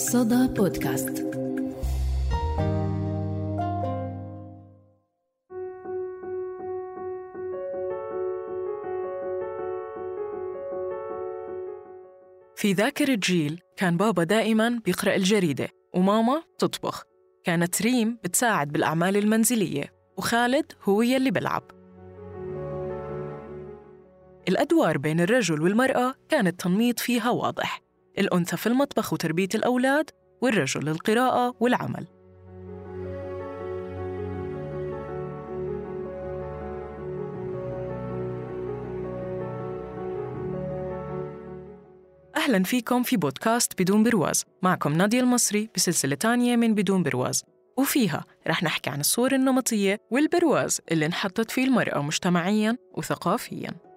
صدى بودكاست. في ذاك الجيل كان بابا دائما بيقرأ الجريدة وماما تطبخ. كانت ريم بتساعد بالأعمال المنزلية وخالد هو يلي بلعب. الأدوار بين الرجل والمرأة كان التنميط فيها واضح. الأنثى في المطبخ وتربية الأولاد والرجل القراءة والعمل. أهلا فيكم في بودكاست بدون برواز. معكم نادية المصري بسلسلة تانية من بدون برواز. وفيها رح نحكي عن الصور النمطية والبرواز اللي انحطت فيه المرأة مجتمعياً وثقافياً.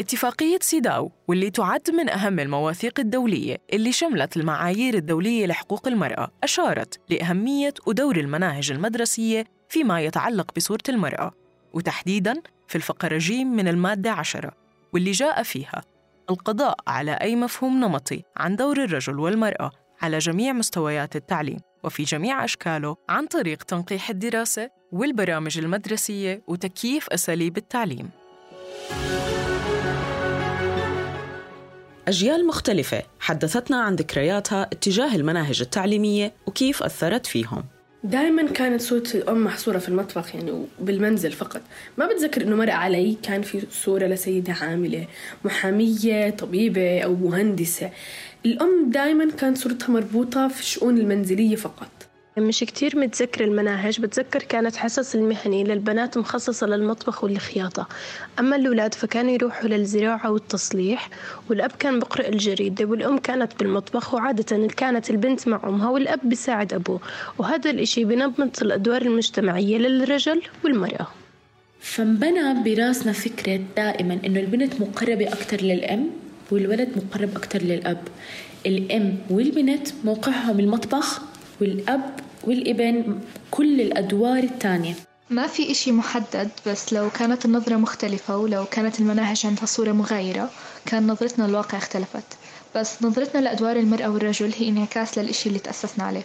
اتفاقية سيداو واللي تعد من أهم المواثيق الدولية اللي شملت المعايير الدولية لحقوق المرأة أشارت لأهمية ودور المناهج المدرسية فيما يتعلق بصورة المرأة وتحديداً في الفقرة جيم من المادة عشرة واللي جاء فيها القضاء على أي مفهوم نمطي عن دور الرجل والمرأة على جميع مستويات التعليم وفي جميع أشكاله عن طريق تنقيح الدراسة والبرامج المدرسية وتكييف أساليب التعليم. أجيال مختلفة حدثتنا عن ذكرياتها اتجاه المناهج التعليمية وكيف أثرت فيهم. دائما كانت صورة الأم محصورة في المطبخ يعني وبالمنزل فقط. ما بتذكر إنه مرق علي كان في صورة لسيدة عاملة محامية طبيبة أو مهندسة. الأم دائما كانت صورتها مربوطة في الشؤون المنزلية فقط. مش كتير متذكر المناهج بتذكر كانت حصص المهني للبنات مخصصة للمطبخ والخياطة. أما الأولاد فكانوا يروحوا للزراعة والتصليح والأب كان بقرأ الجريدة والأم كانت بالمطبخ وعادة كانت البنت مع أمها والأب بيساعد أبوه. وهذا الإشي بنمط الأدوار المجتمعية للرجل والمرأة. فانبنى براسنا فكرة دائما إنه البنت مقربة أكتر للأم والولد مقرب أكتر للأب. الأم والبنت موقعهم المطبخ والأب والابن كل الأدوار الثانية. ما في إشي محدد بس لو كانت النظرة مختلفة ولو كانت المناهج عندها صورة مغايرة كان نظرتنا للواقع اختلفت. بس نظرتنا لأدوار المرأة والرجل هي انعكاس للإشي اللي تأسسنا عليه.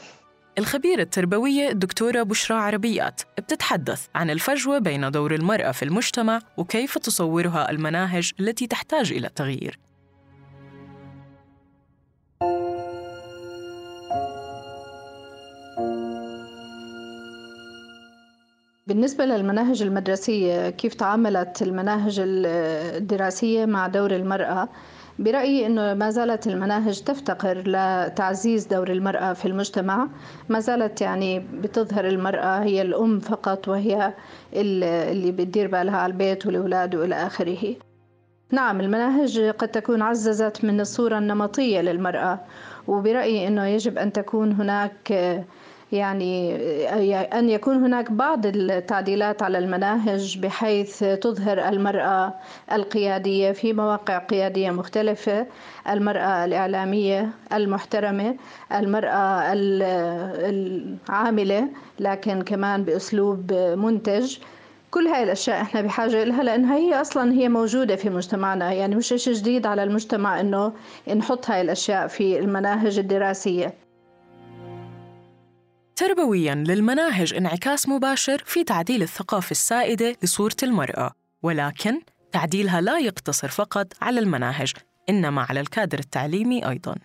الخبيرة التربوية الدكتورة بشرى عربيات بتتحدث عن الفجوة بين دور المرأة في المجتمع وكيف تصورها المناهج التي تحتاج إلى تغيير بالنسبة للمناهج المدرسية كيف تعاملت المناهج الدراسية مع دور المرأة؟ برأيي أنه ما زالت المناهج تفتقر لتعزيز دور المرأة في المجتمع. ما زالت يعني بتظهر المرأة هي الأم فقط وهي اللي بتدير بالها على البيت والأولاد وإلى آخره. نعم المناهج قد تكون عززت من الصورة النمطية للمرأة وبرأيي أنه يجب أن تكون هناك يعني أن يكون هناك بعض التعديلات على المناهج بحيث تظهر المرأة القيادية في مواقع قيادية مختلفة المرأة الإعلامية المحترمة المرأة العاملة لكن كمان بأسلوب منتج. كل هاي الأشياء إحنا بحاجة لها لأنها هي أصلا هي موجودة في مجتمعنا. يعني مش شيء جديد على المجتمع إنه نحط هاي الأشياء في المناهج الدراسية. تربوياً للمناهج انعكاس مباشر في تعديل الثقافة السائدة لصورة المرأة، ولكن تعديلها لا يقتصر فقط على المناهج، إنما على الكادر التعليمي أيضاً.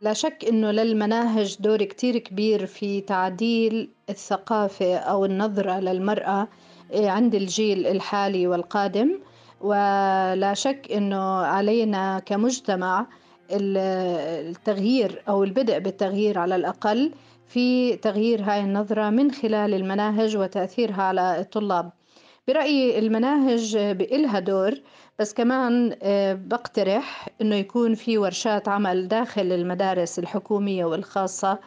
لا شك أنه للمناهج دور كتير كبير في تعديل الثقافة أو النظرة للمرأة عند الجيل الحالي والقادم ولا شك أنه علينا كمجتمع التغيير أو البدء بالتغيير على الأقل في تغيير هاي النظرة من خلال المناهج وتأثيرها على الطلاب. برأيي المناهج إلها دور بس كمان آه، بقترح إنه يكون في ورشات عمل داخل المدارس الحكومية والخاصة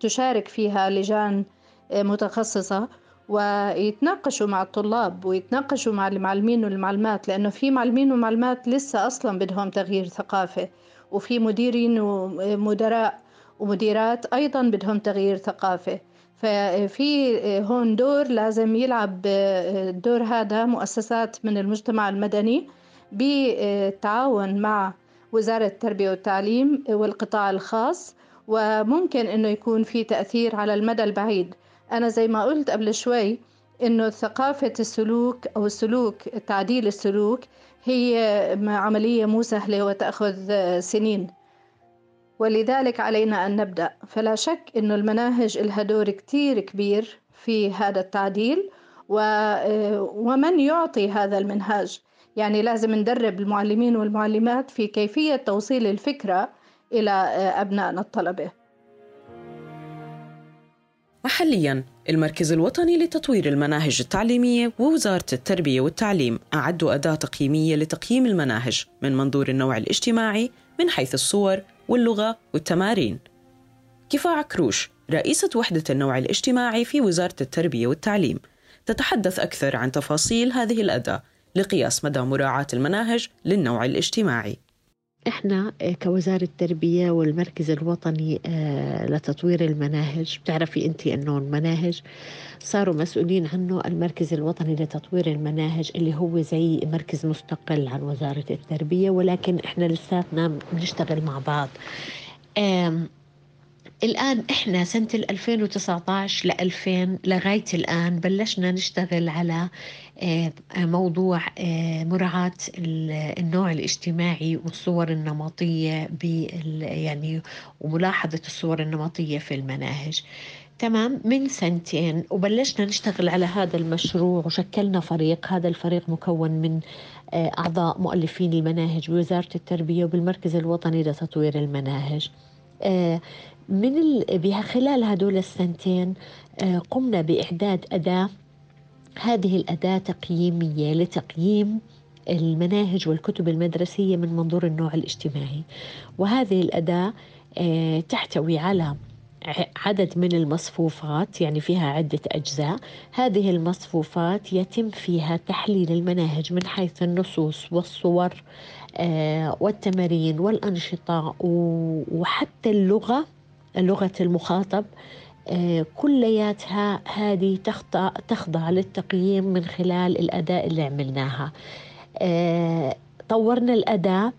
تشارك فيها لجان آه، متخصصة ويتناقشوا مع الطلاب ويتناقشوا مع المعلمين والمعلمات لأنه في معلمين ومعلمات لسه أصلا بدهم تغيير ثقافة وفي مديرين ومدراء ومديرات أيضا بدهم تغيير ثقافة. ففي هون دور لازم يلعب الدور هذا مؤسسات من المجتمع المدني بالتعاون مع وزارة التربية والتعليم والقطاع الخاص وممكن إنه يكون في تأثير على المدى البعيد. أنا زي ما قلت قبل شوي إنه ثقافة السلوك أو السلوك تعديل السلوك هي عملية مو سهلة وتأخذ سنين. ولذلك علينا أن نبدأ. فلا شك أن المناهج لها دور كتير كبير في هذا التعديل ومن يعطي هذا المنهاج؟ يعني لازم ندرب المعلمين والمعلمات في كيفية توصيل الفكرة إلى أبنائنا الطلبة. وحاليا المركز الوطني لتطوير المناهج التعليمية ووزارة التربية والتعليم أعدوا أداة تقييمية لتقييم المناهج من منظور النوع الاجتماعي من حيث الصور واللغة والتمارين. كفاع كروش رئيسة وحدة النوع الاجتماعي في وزارة التربية والتعليم. تتحدث أكثر عن تفاصيل هذه الأداة لقياس مدى مراعاة المناهج للنوع الاجتماعي. إحنا كوزارة التربية والمركز الوطني آه، لتطوير المناهج بتعرفي انت أنه المناهج صاروا مسؤولين عنه المركز الوطني لتطوير المناهج اللي هو زي مركز مستقل عن وزارة التربية ولكن إحنا لساتنا بنشتغل مع بعض. الآن إحنا سنة 2019 ل 2000 لغاية الآن بلشنا نشتغل على آه، موضوع آه، مراعاة النوع الاجتماعي والصور النمطية يعني وملاحظة الصور النمطية في المناهج. تمام؟ من سنتين وبلشنا نشتغل على هذا المشروع وشكلنا فريق. هذا الفريق مكون من آه، أعضاء مؤلفين المناهج بوزارة التربية وبالمركز الوطني لتطوير المناهج. من خلال هدول السنتين آه، قمنا بإعداد أداة. هذه الأداة تقييمية لتقييم المناهج والكتب المدرسية من منظور النوع الاجتماعي. وهذه الأداة آه، تحتوي على عدد من المصفوفات يعني فيها عدة أجزاء. هذه المصفوفات يتم فيها تحليل المناهج من حيث النصوص والصور آه، والتمارين والأنشطة وحتى اللغة لغة المخاطب آه، كلياتها هذه تخضع, تخضع للتقييم من خلال الأداء اللي عملناها. آه، طورنا الأداة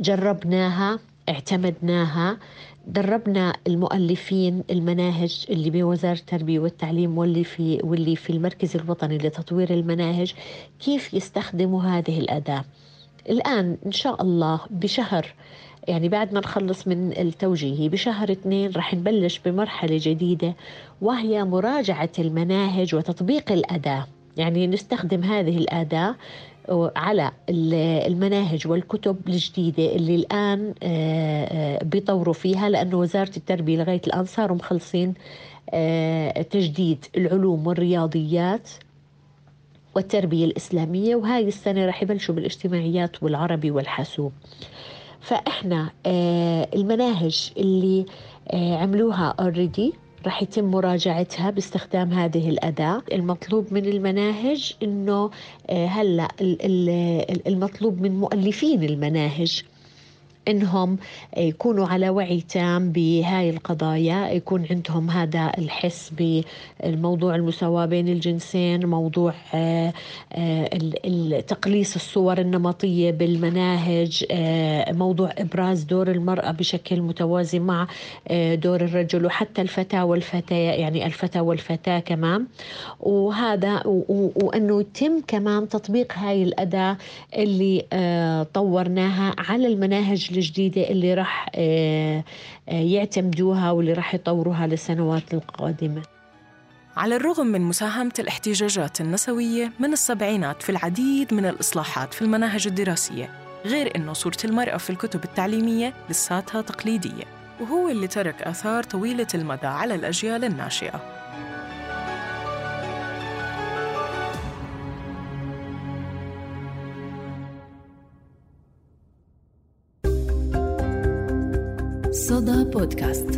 جربناها اعتمدناها دربنا المؤلفين المناهج اللي بوزارة التربية والتعليم واللي في واللي في المركز الوطني لتطوير المناهج كيف يستخدموا هذه الأداة. الآن إن شاء الله بشهر يعني بعد ما نخلص من التوجيهي بشهر اثنين رح نبلش بمرحلة جديدة وهي مراجعة المناهج وتطبيق الأداة. يعني نستخدم هذه الأداة على المناهج والكتب الجديدة اللي الآن آه، آه، بيطوروا فيها لأنه وزارة التربية لغاية الآن صاروا مخلصين آه، تجديد العلوم والرياضيات والتربية الإسلامية. وهاي السنة رح يبلشوا بالاجتماعيات والعربي والحاسوب. فإحنا آه، المناهج اللي آه، عملوها اوريدي رح يتم مراجعتها باستخدام هذه الأداة. المطلوب من المناهج أنه آه، هلأ المطلوب من مؤلفين المناهج. إنهم يكونوا على وعي تام بهاي القضايا يكون عندهم هذا الحس بالموضوع المساواة بين الجنسين موضوع آه، آه، تقليص الصور النمطية بالمناهج آه، موضوع إبراز دور المرأة بشكل متوازي مع دور الرجل وحتى الفتاة والفتاة يعني الفتى والفتاة كمان. وهذا وأنه يتم كمان تطبيق هاي الأداة اللي طورناها على المناهج الجديدة اللي راح آه، آه، يعتمدوها واللي راح يطوروها للسنوات القادمة. على الرغم من مساهمة الاحتجاجات النسوية من السبعينات في العديد من الإصلاحات في المناهج الدراسية غير أنه صورة المرأة في الكتب التعليمية لساتها تقليدية وهو اللي ترك آثار طويلة المدى على الأجيال الناشئة. بودكاست.